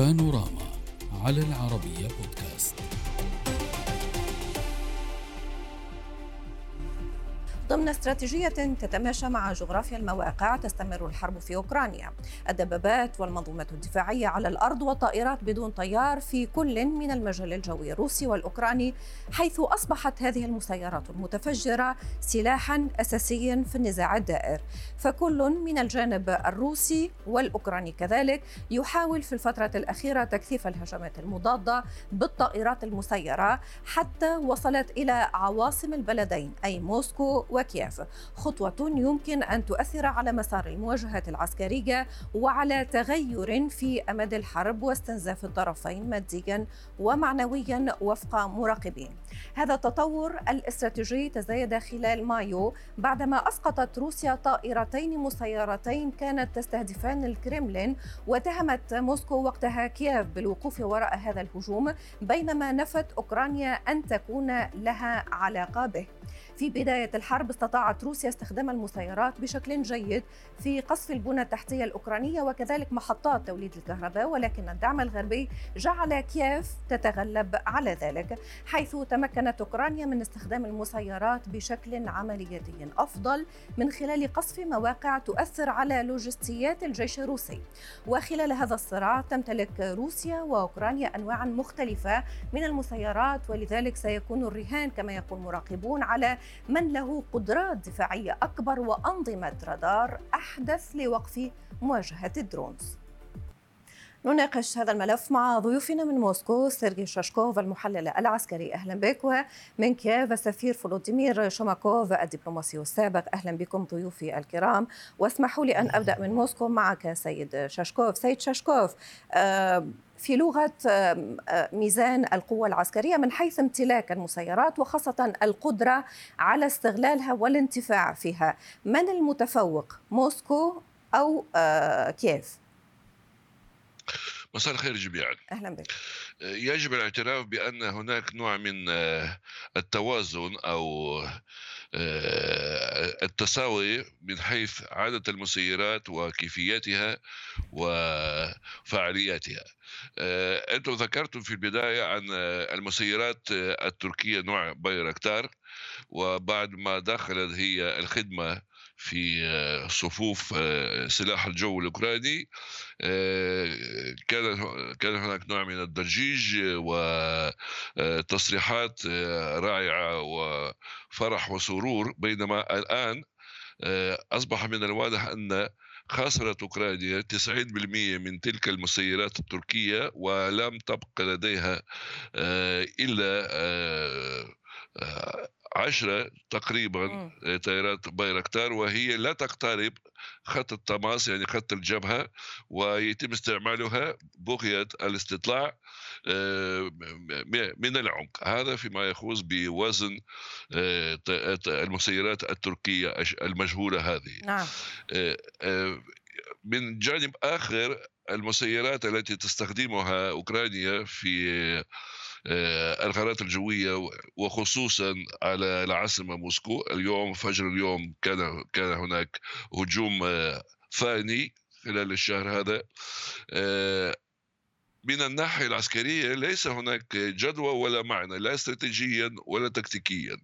بانوراما على العربية بودكاست. ضمن استراتيجية تتماشى مع جغرافيا المواقع تستمر الحرب في أوكرانيا. الدبابات والمنظومة الدفاعية على الأرض والطائرات بدون طيار في كل من المجال الجوي الروسي والأوكراني حيث أصبحت هذه المسيرات المتفجرة سلاحا أساسيا في النزاع الدائر. فكل من الجانب الروسي والأوكراني كذلك يحاول في الفترة الأخيرة تكثيف الهجمات المضادة بالطائرات المسيرة حتى وصلت إلى عواصم البلدين أي موسكو وكييف. خطوة يمكن أن تؤثر على مسار المواجهات العسكرية وعلى تغير في أمد الحرب واستنزاف الطرفين ماديا ومعنويا وفق مراقبين. هذا التطور الاستراتيجي تزايد خلال مايو بعدما أسقطت روسيا طائرتين مسيرتين كانت تستهدفان الكرملين واتهمت موسكو وقتها كييف بالوقوف وراء هذا الهجوم بينما نفت أوكرانيا أن تكون لها علاقة به. في بداية الحرب استطاعت روسيا استخدام المسيرات بشكل جيد في قصف البنى التحتية الأوكرانية وكذلك محطات توليد الكهرباء ولكن الدعم الغربي جعل كييف تتغلب على ذلك حيث تمكنت أوكرانيا من استخدام المسيرات بشكل عملياتي أفضل من خلال قصف مواقع تؤثر على لوجستيات الجيش الروسي. وخلال هذا الصراع تمتلك روسيا وأوكرانيا أنواعا مختلفة من المسيرات ولذلك سيكون الرهان كما يقول مراقبون على من له قدرات دفاعية أكبر وأنظمة رادار أحدث لوقف مواجهة ال drones نناقش هذا الملف مع ضيوفنا من موسكو سيرجي شاشكوف المحلل العسكري. أهلا بك. ومن كييف السفير فلوديمير شوماكوف الدبلوماسي السابق. أهلا بكم ضيوفي الكرام. واسمحوا لي أن أبدأ من موسكو معك سيد شاشكوف. سيد شاشكوف آه في لغة ميزان القوة العسكرية من حيث امتلاك المسيرات وخاصة القدرة على استغلالها والانتفاع فيها من المتفوق؟ موسكو أو كييف؟ مساء الخير جميعا. أهلا بك. يجب الاعتراف بأن هناك نوع من التوازن أو التساوي من حيث عدد المسيرات وكيفيتها وفعالياتها. أنتم ذكرتم في البداية عن المسيرات التركية نوع بايركتار وبعد ما دخلت هي الخدمة في صفوف سلاح الجو الأوكراني. كان كان هناك نوع من الضجيج وتصريحات رائعة وفرح وسرور. بينما الآن أصبح من الواضح أن خسرت أوكرانيا 90% من تلك المسيرات التركية ولم تبق لديها إلا عشرة تقريبا طائرات بايركتار وهي لا تقترب خط التماس يعني خط الجبهة ويتم استعمالها بغية الاستطلاع من العمق. هذا فيما يخص بوزن المسيرات التركية المجهولة هذه. نعم. من جانب آخر المسيرات التي تستخدمها أوكرانيا في الغارات الجوية وخصوصا على العاصمة موسكو. اليوم فجر اليوم كان كان هناك هجوم ثاني خلال الشهر هذا. من الناحية العسكرية ليس هناك جدوى ولا معنى لا استراتيجيا ولا تكتيكيا.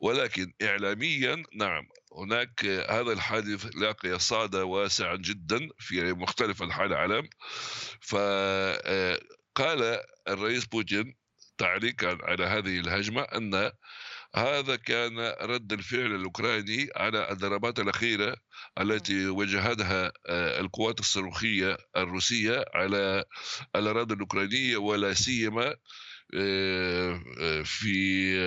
ولكن إعلاميا نعم هناك هذا الحادث لاقي صادة واسعا جدا في مختلف أنحاء العالم. فقال الرئيس بوتين تعليقا على هذه الهجمة أن هذا كان رد الفعل الأوكراني على الضربات الأخيرة التي وجهتها القوات الصاروخية الروسية على الأراضي الأوكرانية ولا سيما في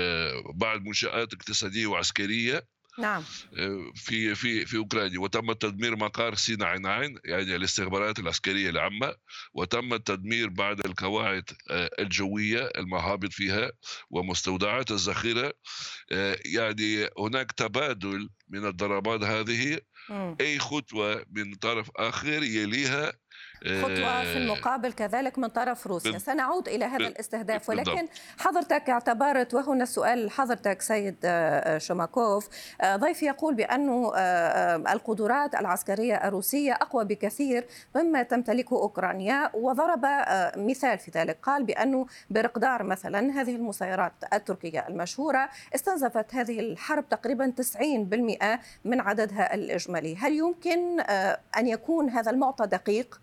بعض منشآت اقتصادية وعسكرية. نعم. في في في أوكرانيا وتم تدمير مقار سينا عين يعني الاستخبارات العسكرية العامة وتم تدمير بعض القواعد الجوية المهابط فيها ومستودعات الذخيرة. يعني هناك تبادل من الضربات هذه. أي خطوة من طرف آخر يليها خطوة في المقابل كذلك من طرف روسيا. سنعود إلى هذا الاستهداف ولكن حضرتك اعتبرت وهنا السؤال حضرتك سيد شوماكوف ضيفي يقول بأن القدرات العسكرية الروسية أقوى بكثير مما تمتلكه أوكرانيا. وضرب مثال في ذلك قال بأنه برقدار مثلا هذه المسيرات التركية المشهورة استنزفت هذه الحرب تقريبا 90% من عددها الإجمالي. هل يمكن أن يكون هذا المعطى دقيق؟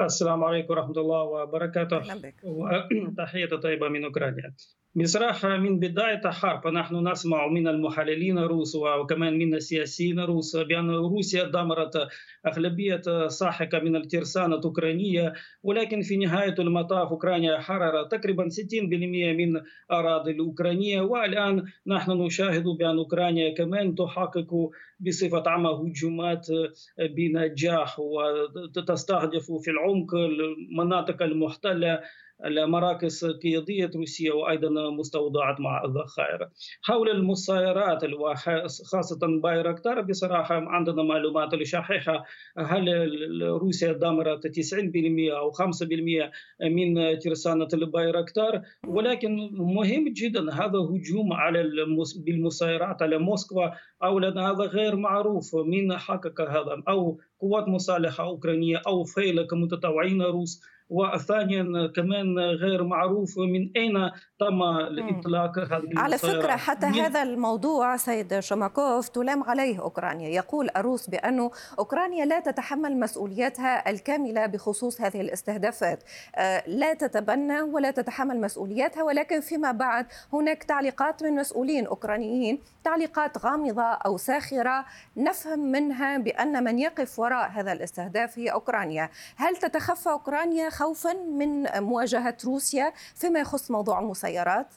السلام عليكم ورحمة الله وبركاته. تحية طيبة من أوكرانيا. بصراحة من بداية الحرب نحن نسمع من المحللين الروس وكمان من السياسيين الروس بأن روسيا دمرت أغلبية ساحقة من الترسانة الأوكرانية ولكن في نهاية المطاف أوكرانيا حرر تقريبا 60% من أراضي الأوكرانية والآن نحن نشاهد بأن أوكرانيا كمان تحقق بصفة عامة هجومات بنجاح وتستهدف في العمق المناطق المحتلة المراكز قيادية روسيا وأيضا مستودعات مع الذخائر. حول المسيرات خاصة بايركتار بصراحة عندنا معلومات شحيحة هل روسيا دمرت 90% أو 5% من ترسانة البايركتار؟ ولكن مهم جدا هذا هجوم على بالمسيرات على موسكوا أولا هذا غير معروف من حقق هذا أو قوات مسلحة أوكرانية أو فيلق متطوعين روس. وثانيا كمان غير معروف من أين تم الإطلاق هذه على فكرة حتى هذا الموضوع سيد شماكوف تلام عليه أوكرانيا. يقول الروس بانه أوكرانيا لا تتحمل مسؤوليتها الكاملة بخصوص هذه الاستهدافات. لا تتبنى ولا تتحمل مسؤولياتها ولكن فيما بعد هناك تعليقات من مسؤولين أوكرانيين تعليقات غامضة أو ساخرة. نفهم منها بأن من يقف وراء هذا الاستهداف هي أوكرانيا. هل تتخفى أوكرانيا خوفا من مواجهة روسيا فيما يخص موضوع المسيرات؟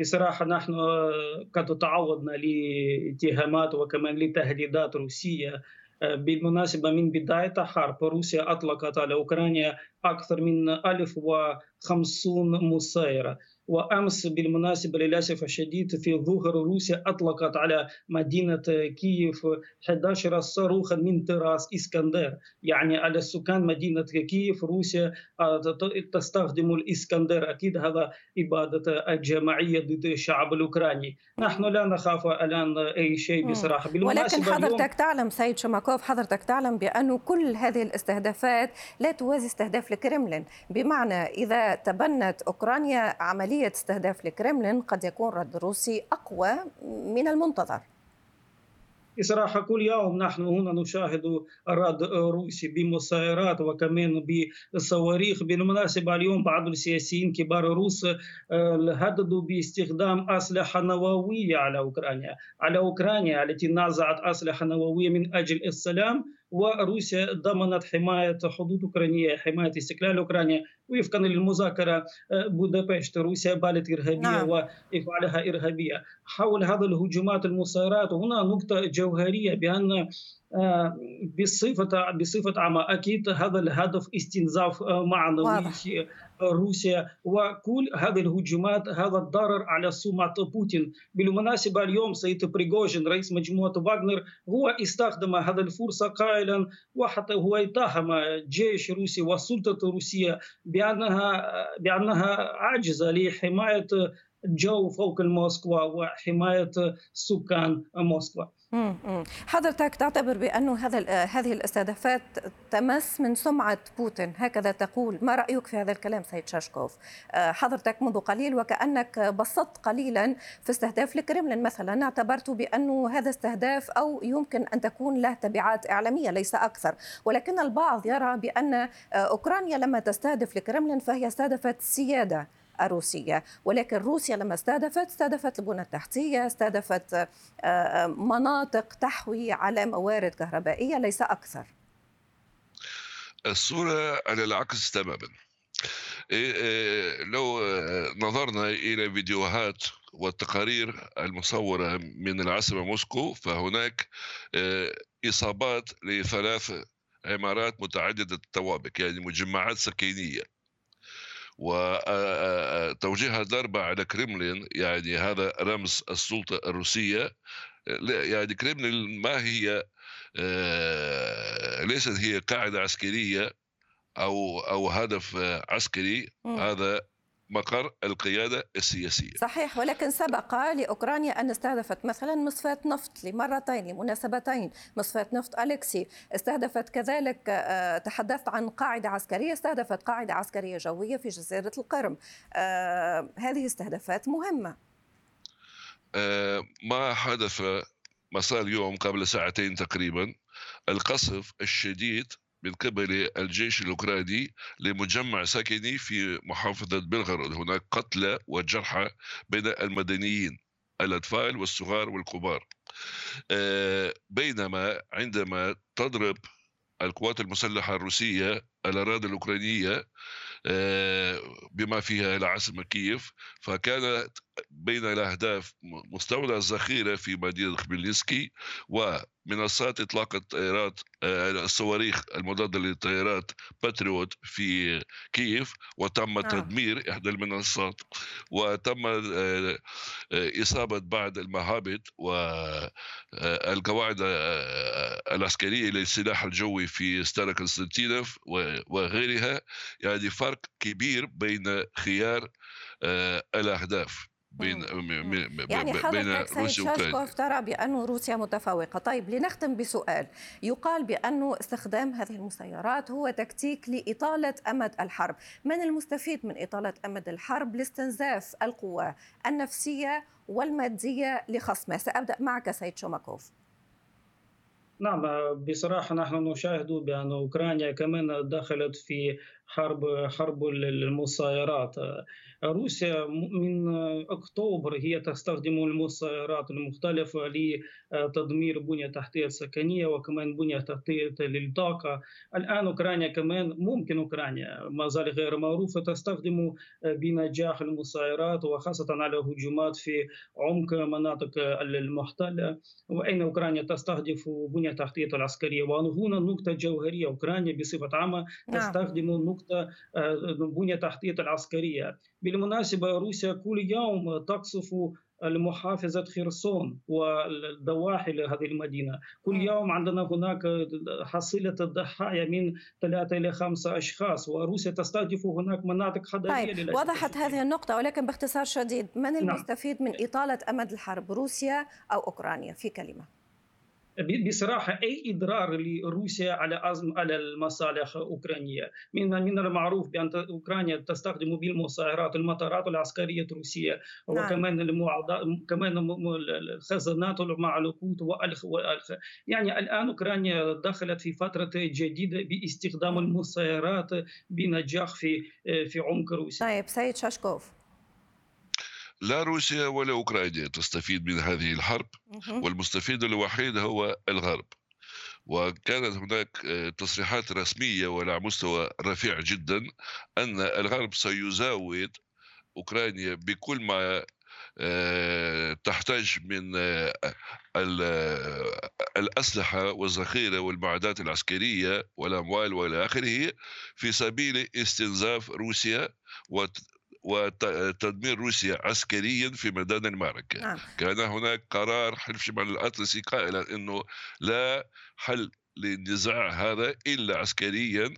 بصراحة نحن قد تعودنا لاتهامات وكمان لتهديدات روسية بالمناسبة من بداية الحرب روسيا أطلقت على أوكرانيا أكثر من 1050 مسيرة. وأمس بالمناسبة للأسف الشديد في ظهر روسيا أطلقت على مدينة كييف 11 صاروخا من طراز إسكندر. يعني على سكان مدينة كييف روسيا تستخدم الإسكندر. أكيد هذا إبادة جماعيه ضد الشعب الأوكراني. نحن لا نخاف الآن أي شيء بصراحة. ولكن حضرتك تعلم سيد شماكوف حضرتك تعلم بانه كل هذه الاستهدافات لا توازي استهداف الكرملين بمعنى إذا تبنت أوكرانيا عملية عملية استهداف الكرملين قد يكون رد روسي أقوى من المنتظر. بصراحة كل يوم نحن هنا نشاهد رد روسي بمسيرات وكمان بصواريخ. بالمناسبة اليوم بعض السياسيين كبار روس هددوا باستخدام أسلحة نووية على أوكرانيا على أوكرانيا التي نازعت أسلحة نووية من أجل السلام. وروسيا ضمنت حماية حدود أوكرانية حماية استقلال أوكرانيا وفقا للمذاكرة بودابشت روسيا بالت إرهابية نعم. وإفعالها إرهابية حول هذا الهجومات المسيرات هنا نقطة جوهرية بأن بصفة بصفة عامة أكيد هذا الهدف استنزاف معنوي روسيا وكل هذه الهجومات هذا الضرر على سمعة بوتين. بالمناسبة اليوم سيد بريغوجين رئيس مجموعة واغنر هو استخدم هذه الفرصة قائلا وحتى هو اتهم جيش روسي والسلطة الروسية بأنها بأنها عاجزة لحماية الجو فوق موسكوا وحماية سكان موسكوا. حضرتك تعتبر بأنه هذا هذه الاستهدافات تمس من سمعة بوتين هكذا تقول. ما رأيك في هذا الكلام سيد شاشكوف؟ حضرتك منذ قليل وكأنك بسطت قليلا في استهداف الكرملين مثلا اعتبرت بأنه هذا استهداف أو يمكن أن تكون له تبعات إعلامية ليس أكثر. ولكن البعض يرى بأن أوكرانيا لما تستهدف الكرملين فهي استهدفت سيادة. الروسية. ولكن روسيا لما استهدفت استهدفت البنى التحتية استهدفت مناطق تحوي على موارد كهربائية ليس أكثر. الصورة على العكس تماما. لو نظرنا إلى فيديوهات والتقارير المصورة من العاصمة موسكو فهناك إصابات لثلاث عمارات متعددة الطوابق يعني مجمعات سكنية وتوجيه ضربة على كريملين يعني هذا رمز السلطة الروسية يعني كريملين ما هي ليست هي قاعدة عسكرية أو أو هدف عسكري. هذا مقر القيادة السياسية. صحيح ولكن سبق لأوكرانيا أن استهدفت مثلا مصفاة نفط لمرتين لمناسبتين. مصفاة نفط أليكسي استهدفت كذلك آه، تحدثت عن قاعدة عسكرية استهدفت قاعدة عسكرية جوية في جزيرة القرم. آه، هذه استهدافات مهمة. آه، ما حدث مساء اليوم قبل ساعتين تقريبا القصف الشديد من قبل الجيش الأوكراني لمجمع سكني في محافظة بلغراد هناك قتلى وجرحى بين المدنيين الأطفال والصغار والكبار. آه، بينما عندما تضرب القوات المسلحة الروسية الأراضي الأوكرانية آه، بما فيها العاصمة كييف فكانت بين الأهداف مستودع الذخيرة في مدينة خميلنسكي ومنصات إطلاق الطائرات آه، الصواريخ المضادة للطائرات باتريوت في كييف وتم آه. تدمير إحدى المنصات وتم آه، إصابة بعض المهابط والقواعد العسكرية للسلاح الجوي في ستارا كونستانتينوف وغيرها يعني فرق كبير بين خيار الأهداف بين يعني بين روسيا وأوكرانيا. ترى بأن روسيا متفوقة. طيب لنختم بسؤال. يقال بأن استخدام هذه المسيرات هو تكتيك لإطالة أمد الحرب. من المستفيد من إطالة أمد الحرب لاستنزاف القوى النفسية والمادية لخصمه؟ سأبدأ معك سيد شوماكوف. نعم بصراحة نحن نشاهد بأن أوكرانيا كمان دخلت في حرب حرب المسيرات. روسيا من أكتوبر هي تستخدم المسيرات المختلفة لتدمير بنية تحتية سكنية وكمان بنية تحتية للطاقة. الآن أوكرانيا كمان ممكن أوكرانيا ما زال غير معروفة تستخدم بنجاح المسيرات وخاصة على هجومات في عمق مناطق المحتلة. وأين أوكرانيا تستهدف بنية تحتية العسكرية. وهنا نقطة جوهرية أوكرانيا بصفة عامة نعم. تستخدم نقطة بنية تحتية العسكرية. بالمناسبة روسيا كل يوم تقصف المحافظة خرسون والضواحي لهذه المدينة. كل يوم عندنا هناك حصيلة الضحايا من ثلاثة إلى خمسة أشخاص. وروسيا تستهدف هناك مناطق حضرية طيب وضحت هذه النقطة ولكن باختصار شديد من نعم. المستفيد من إطالة أمد الحرب روسيا أو أوكرانيا؟ في كلمة. بصراحة أي إضرار لروسيا على أزم على المصالح الاوكرانيه من من المعروف بأن أوكرانيا تستخدم بالمسيرات المطارات العسكرية الروسية نعم. وكمان المعض... كمان الخزانات مع الوقود وألخ وألخ. يعني الآن أوكرانيا دخلت في فترة جديدة باستخدام المسيرات بنجاح في في عمق روسيا. طيب سيد شاشكوف. لا روسيا ولا أوكرانيا تستفيد من هذه الحرب والمستفيد الوحيد هو الغرب. وكانت هناك آه، تصريحات رسمية وعلى مستوى رفيع جدا أن الغرب سيزاود أوكرانيا بكل ما آه، تحتاج من آه، الأسلحة والذخيرة والمعدات العسكرية والأموال وإلى آخره في سبيل استنزاف روسيا وتدمير روسيا عسكريا في ميدان المعركة نعم. كان هناك قرار حلف شمال الأطلسي قائلا أنه لا حل للنزاع هذا إلا عسكريا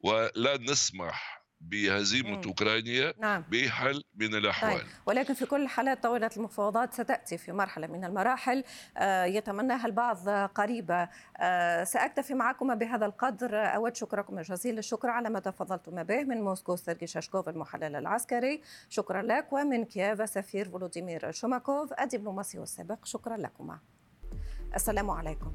ولا نسمح بهزيمة مم. أوكرانيا نعم. بحل من الأحوال. طيب. ولكن في كل الحالات طاولة المفاوضات ستأتي في مرحلة من المراحل. آه يتمناها البعض قريبة آه سأكتفي معكم بهذا القدر. أود شكركم جزيل الشكر على ما تفضلتم به من موسكو سيرجي شاشكوف المحلل العسكري. شكرا لك. ومن كييف سفير فولوديمير شوماكوف الدبلوماسي السابق شكرا لكما. السلام عليكم.